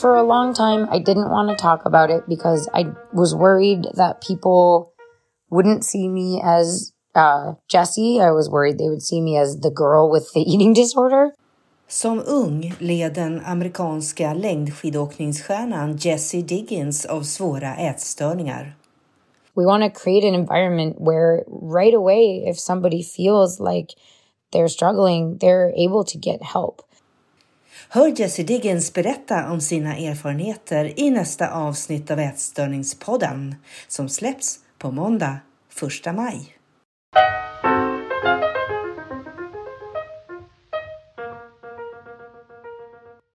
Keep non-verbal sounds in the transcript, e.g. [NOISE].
For a long time, I didn't want to talk about it because I was worried that people wouldn't see me as uh, Jessie. I was worried they would see me as the girl with the [LAUGHS] eating disorder. Som ung led den amerikanska längdskidåkningsstjärnan Jessie Diggins av svåra ätstörningar. We want to create an environment where right away, if somebody feels like they're struggling, they're able to get help. Hör Jessie Diggins berätta om sina erfarenheter i nästa avsnitt av Ätstörningspodden som släpps på måndag 1 maj.